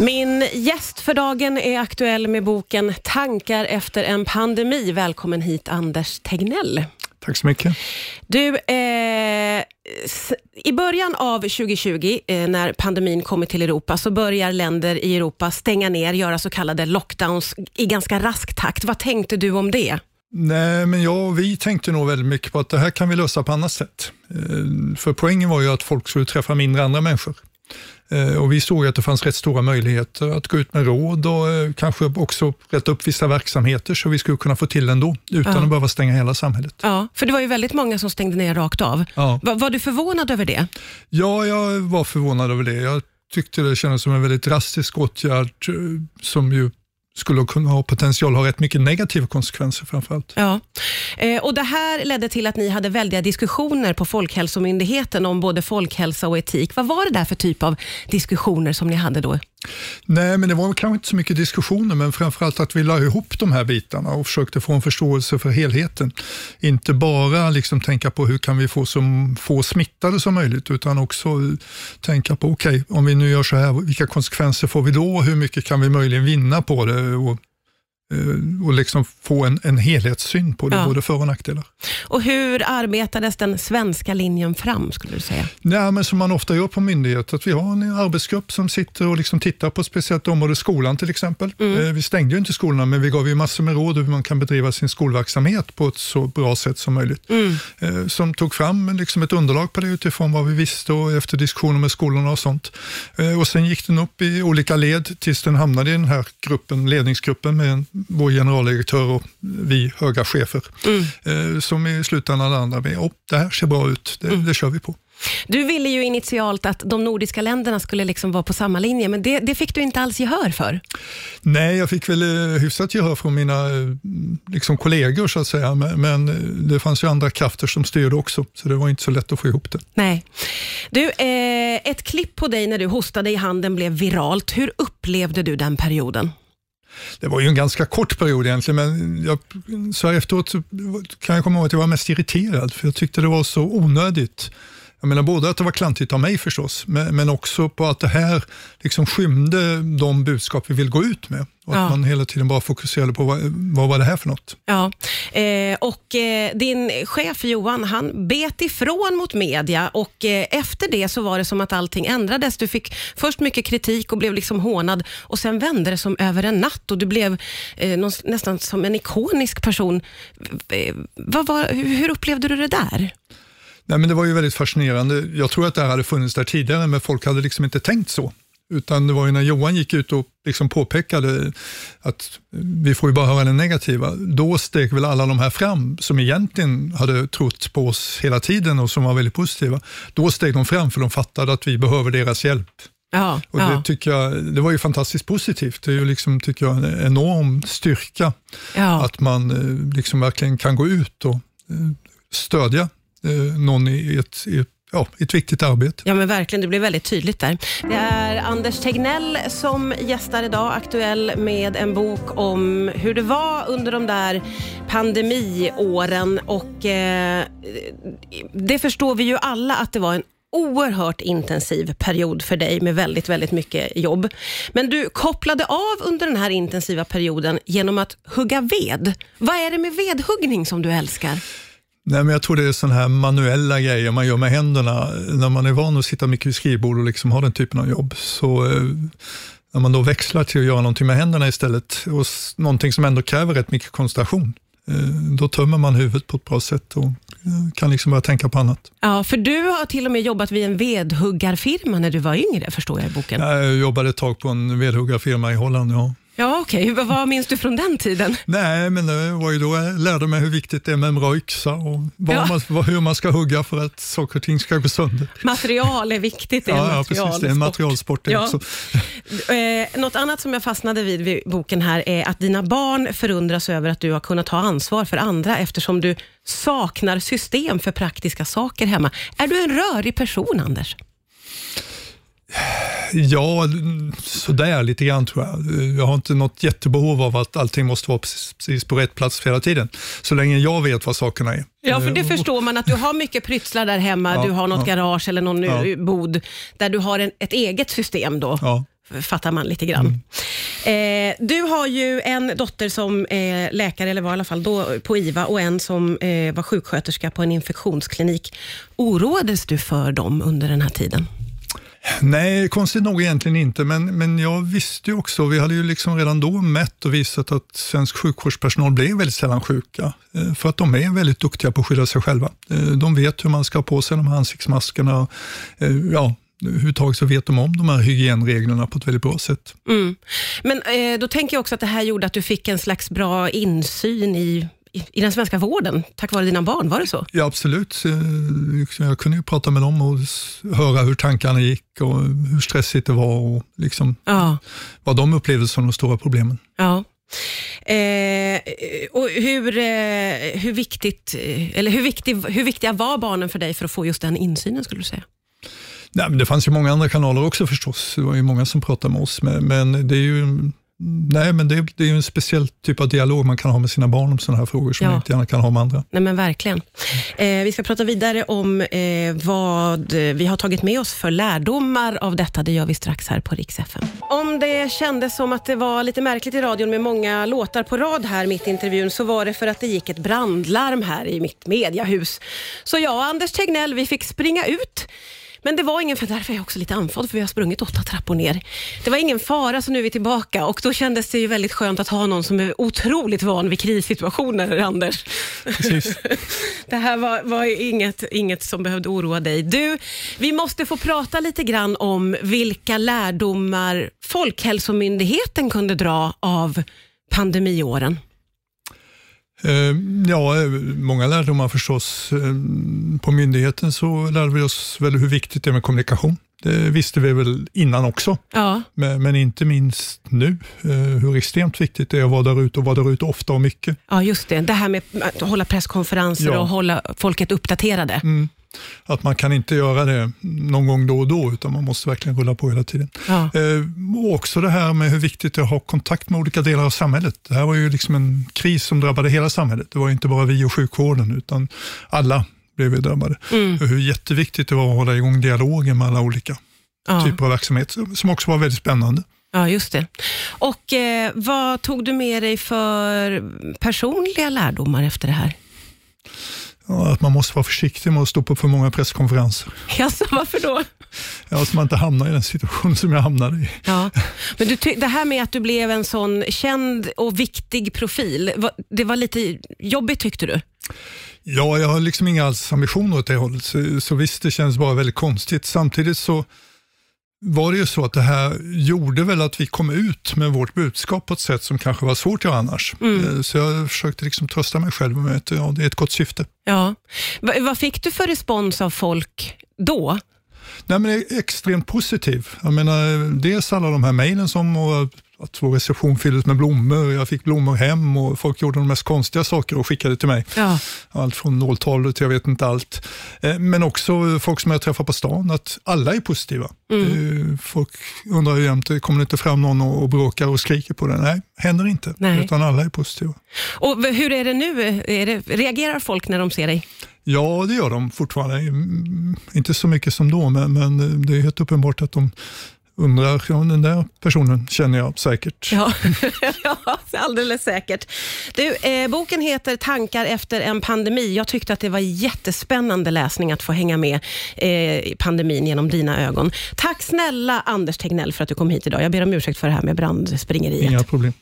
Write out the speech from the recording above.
Min gäst för dagen är aktuell med boken Tankar efter en pandemi. Välkommen hit Anders Tegnell. Tack så mycket. Du, eh, i början av 2020, eh, när pandemin kommer till Europa, så börjar länder i Europa stänga ner, göra så kallade lockdowns i ganska rask takt. Vad tänkte du om det? Nej, men jag och vi tänkte nog väldigt mycket på att det här kan vi lösa på annat sätt. Eh, för poängen var ju att folk skulle träffa mindre andra människor. Eh, och vi såg att det fanns rätt stora möjligheter att gå ut med råd och eh, kanske också rätta upp vissa verksamheter så vi skulle kunna få till ändå, utan ja. att behöva stänga hela samhället. Ja, för det var ju väldigt många som stängde ner rakt av. Ja. Var, var du förvånad över det? Ja, jag var förvånad över det. Jag tyckte det kändes som en väldigt drastisk åtgärd eh, som ju skulle kunna ha potential ha rätt mycket negativa konsekvenser framförallt. Ja. Eh, och det här ledde till att ni hade väldiga diskussioner på Folkhälsomyndigheten om både folkhälsa och etik. Vad var det där för typ av diskussioner som ni hade då? Nej, men det var kanske inte så mycket diskussioner, men framförallt att vi la ihop de här bitarna och försökte få en förståelse för helheten. Inte bara liksom tänka på hur kan vi få så få smittade som möjligt, utan också tänka på, okej, okay, om vi nu gör så här, vilka konsekvenser får vi då? Hur mycket kan vi möjligen vinna på det? Och och liksom få en, en helhetssyn på det, ja. både för och nackdelar. Och hur arbetades den svenska linjen fram, skulle du säga? Ja, men som man ofta gör på myndigheter, att vi har en arbetsgrupp som sitter och liksom tittar på speciellt område, skolan till exempel. Mm. Eh, vi stängde ju inte skolorna, men vi gav ju massor med råd hur man kan bedriva sin skolverksamhet på ett så bra sätt som möjligt. Mm. Eh, som tog fram liksom ett underlag på det utifrån vad vi visste och efter diskussioner med skolorna och sånt. Och Sen gick den upp i olika led tills den hamnade i den här gruppen, ledningsgruppen med en vår generaldirektör och vi höga chefer, mm. Eh, som i slutändan landar med, oh, det här ser bra ut, det, mm. det kör vi på. Du ville ju initialt att de nordiska länderna skulle liksom vara på samma linje, men det, det, fick du inte alls gehör för? Nej, jag fick väl eh, hyfsat gehör från mina eh, liksom, kollegor, så att säga, men det fanns ju andra krafter som styrde också, så det var inte så lätt att få ihop det. Nej. Du, eh, ett klipp på dig när du hostade i handen blev viralt. Hur upplevde du den perioden? Det var ju en ganska kort period egentligen, men jag, så här efteråt kan jag komma ihåg att jag var mest irriterad, för jag tyckte det var så onödigt. Jag menar både att det var klantigt av mig förstås, men, men också på att det här liksom skymde de budskap vi vill gå ut med. Och ja. att man hela tiden bara fokuserade på vad, vad var det här för något. Ja. Eh, och eh, Din chef Johan, han bet ifrån mot media och eh, efter det så var det som att allting ändrades. Du fick först mycket kritik och blev liksom hånad och sen vände det som över en natt och du blev eh, någon, nästan som en ikonisk person. Eh, var, hur upplevde du det där? Nej, men det var ju väldigt fascinerande. Jag tror att det här hade funnits där tidigare, men folk hade liksom inte tänkt så. Utan det var ju när Johan gick ut och liksom påpekade att vi får ju bara höra det negativa. Då steg väl alla de här fram som egentligen hade trott på oss hela tiden och som var väldigt positiva. Då steg de fram för de fattade att vi behöver deras hjälp. Ja, och det, ja. tycker jag, det var ju fantastiskt positivt. Det är ju liksom, tycker jag, en enorm styrka ja. att man eh, liksom verkligen kan gå ut och eh, stödja Eh, någon i ett, i ja, ett viktigt arbete. Ja, men verkligen. Det blir väldigt tydligt där. Det är Anders Tegnell som gästar idag, aktuell med en bok om hur det var under de där pandemiåren. Och eh, Det förstår vi ju alla att det var en oerhört intensiv period för dig med väldigt, väldigt mycket jobb. Men du kopplade av under den här intensiva perioden genom att hugga ved. Vad är det med vedhuggning som du älskar? Nej, men jag tror det är sådana här manuella grejer man gör med händerna. När man är van att sitta mycket vid skrivbord och liksom ha den typen av jobb, så eh, när man då växlar till att göra någonting med händerna istället, och någonting som ändå kräver rätt mycket koncentration, eh, då tömmer man huvudet på ett bra sätt och eh, kan liksom börja tänka på annat. Ja, för du har till och med jobbat vid en vedhuggarfirma när du var yngre, förstår jag i boken. Jag jobbade ett tag på en vedhuggarfirma i Holland, ja. Ja, okej. Okay. Vad minns du från den tiden? Nej, men det var ju då jag lärde mig hur viktigt det är med en bra yxa och ja. man, hur man ska hugga för att saker och ting ska gå sönder. Material är viktigt. Ja, ja, precis. Det är en materialsport ja. också. Eh, något annat som jag fastnade vid vid boken här är att dina barn förundras över att du har kunnat ta ansvar för andra eftersom du saknar system för praktiska saker hemma. Är du en rörig person, Anders? Ja, sådär lite grann tror jag. Jag har inte något jättebehov av att allting måste vara precis på rätt plats hela tiden. Så länge jag vet vad sakerna är. Ja, för det eh, förstår man att du har mycket pryttlar där hemma. Ja, du har något ja, garage eller någon ja. bod där du har en, ett eget system då. Ja. fattar man lite grann. Eh, du har ju en dotter som är läkare, eller var i alla fall då på IVA, och en som eh, var sjuksköterska på en infektionsklinik. Oroades du för dem under den här tiden? Nej, konstigt nog egentligen inte, men, men jag visste ju också, vi hade ju liksom redan då mätt och visat att svensk sjukvårdspersonal blev väldigt sällan sjuka, eh, för att de är väldigt duktiga på att skydda sig själva. Eh, de vet hur man ska ha på sig de här ansiktsmaskerna, eh, ja, överhuvudtaget så vet de om de här hygienreglerna på ett väldigt bra sätt. Mm. Men eh, då tänker jag också att det här gjorde att du fick en slags bra insyn i i den svenska vården tack vare dina barn, var det så? Ja, absolut. Jag kunde ju prata med dem och höra hur tankarna gick och hur stressigt det var och liksom ja. vad de upplevde som de stora problemen. Ja. Eh, och hur, eh, hur, viktigt, eller hur, viktig, hur viktiga var barnen för dig för att få just den insynen, skulle du säga? Nej, men det fanns ju många andra kanaler också förstås. Det var ju många som pratade med oss, men, men det är ju Nej, men det, det är en speciell typ av dialog man kan ha med sina barn om sådana här frågor som ja. man inte gärna kan ha med andra. Nej, men verkligen. Eh, vi ska prata vidare om eh, vad vi har tagit med oss för lärdomar av detta. Det gör vi strax här på Rix FM. Om det kändes som att det var lite märkligt i radion med många låtar på rad här mitt i intervjun, så var det för att det gick ett brandlarm här i mitt mediahus. Så jag och Anders Tegnell, vi fick springa ut men det var ingen, för därför är jag också lite andfådd, för vi har sprungit åtta trappor ner. Det var ingen fara, så nu är vi tillbaka och då kändes det ju väldigt skönt att ha någon som är otroligt van vid krissituationer, Anders. Precis. det här var, var inget, inget som behövde oroa dig. Du, vi måste få prata lite grann om vilka lärdomar Folkhälsomyndigheten kunde dra av pandemiåren. Eh, ja, många lärdomar förstås. Eh, på myndigheten så lärde vi oss väl hur viktigt det är med kommunikation. Det visste vi väl innan också, ja. men, men, inte minst nu, eh, hur extremt viktigt det är att vara där ute och vara där ute ofta och mycket. Ja, just det. Det här med att hålla presskonferenser ja. och hålla folket uppdaterade. Mm. Att man kan inte göra det någon gång då och då, utan man måste verkligen rulla på hela tiden. Ja. Eh, och också det här med hur viktigt det är att ha kontakt med olika delar av samhället. Det här var ju liksom en kris som drabbade hela samhället. Det var inte bara vi och sjukvården, utan alla blev vi drabbade. Mm. Hur jätteviktigt det var att hålla igång dialogen med alla olika ja. typer av verksamhet, som också var väldigt spännande. Ja, just det. Och eh, Vad tog du med dig för personliga lärdomar efter det här? Att man måste vara försiktig med att stå på för många presskonferenser. Jaså, varför då? Ja, så man inte hamnar i den situation som jag hamnade i. Ja. Men du, det här med att du blev en sån känd och viktig profil, det var lite jobbigt tyckte du? Ja, jag har liksom inga alls ambitioner åt det hållet, så, så visst, det känns bara väldigt konstigt. Samtidigt så var det ju så att det här gjorde väl att vi kom ut med vårt budskap på ett sätt som kanske var svårt att göra annars. Mm. Eh, så jag försökte liksom trösta mig själv med att ja, det är ett gott syfte. Ja. V vad fick du för respons av folk då? Nej, men extremt positiv. Jag menar, dels alla de här mejlen som och att vår reception fylldes med blommor. Jag fick blommor hem och folk gjorde de mest konstiga saker och skickade till mig. Ja. Allt från nåltavlor till jag vet inte allt. Eh, men också folk som jag träffar på stan, att alla är positiva. Mm. Eh, folk undrar ju jämt, kommer det inte fram någon och bråkar och skriker på det? Nej, händer inte. Nej. Utan alla är positiva. Och Hur är det nu? Är det, reagerar folk när de ser dig? Ja, det gör de fortfarande. Mm, inte så mycket som då, men, men det är helt uppenbart att de undrar, ja, den där personen känner jag säkert. Ja, ja alldeles säkert. Du, eh, boken heter Tankar efter en pandemi. Jag tyckte att det var jättespännande läsning att få hänga med eh, i pandemin genom dina ögon. Tack snälla Anders Tegnell för att du kom hit idag. Jag ber om ursäkt för det här med brandspringeriet. Inga problem.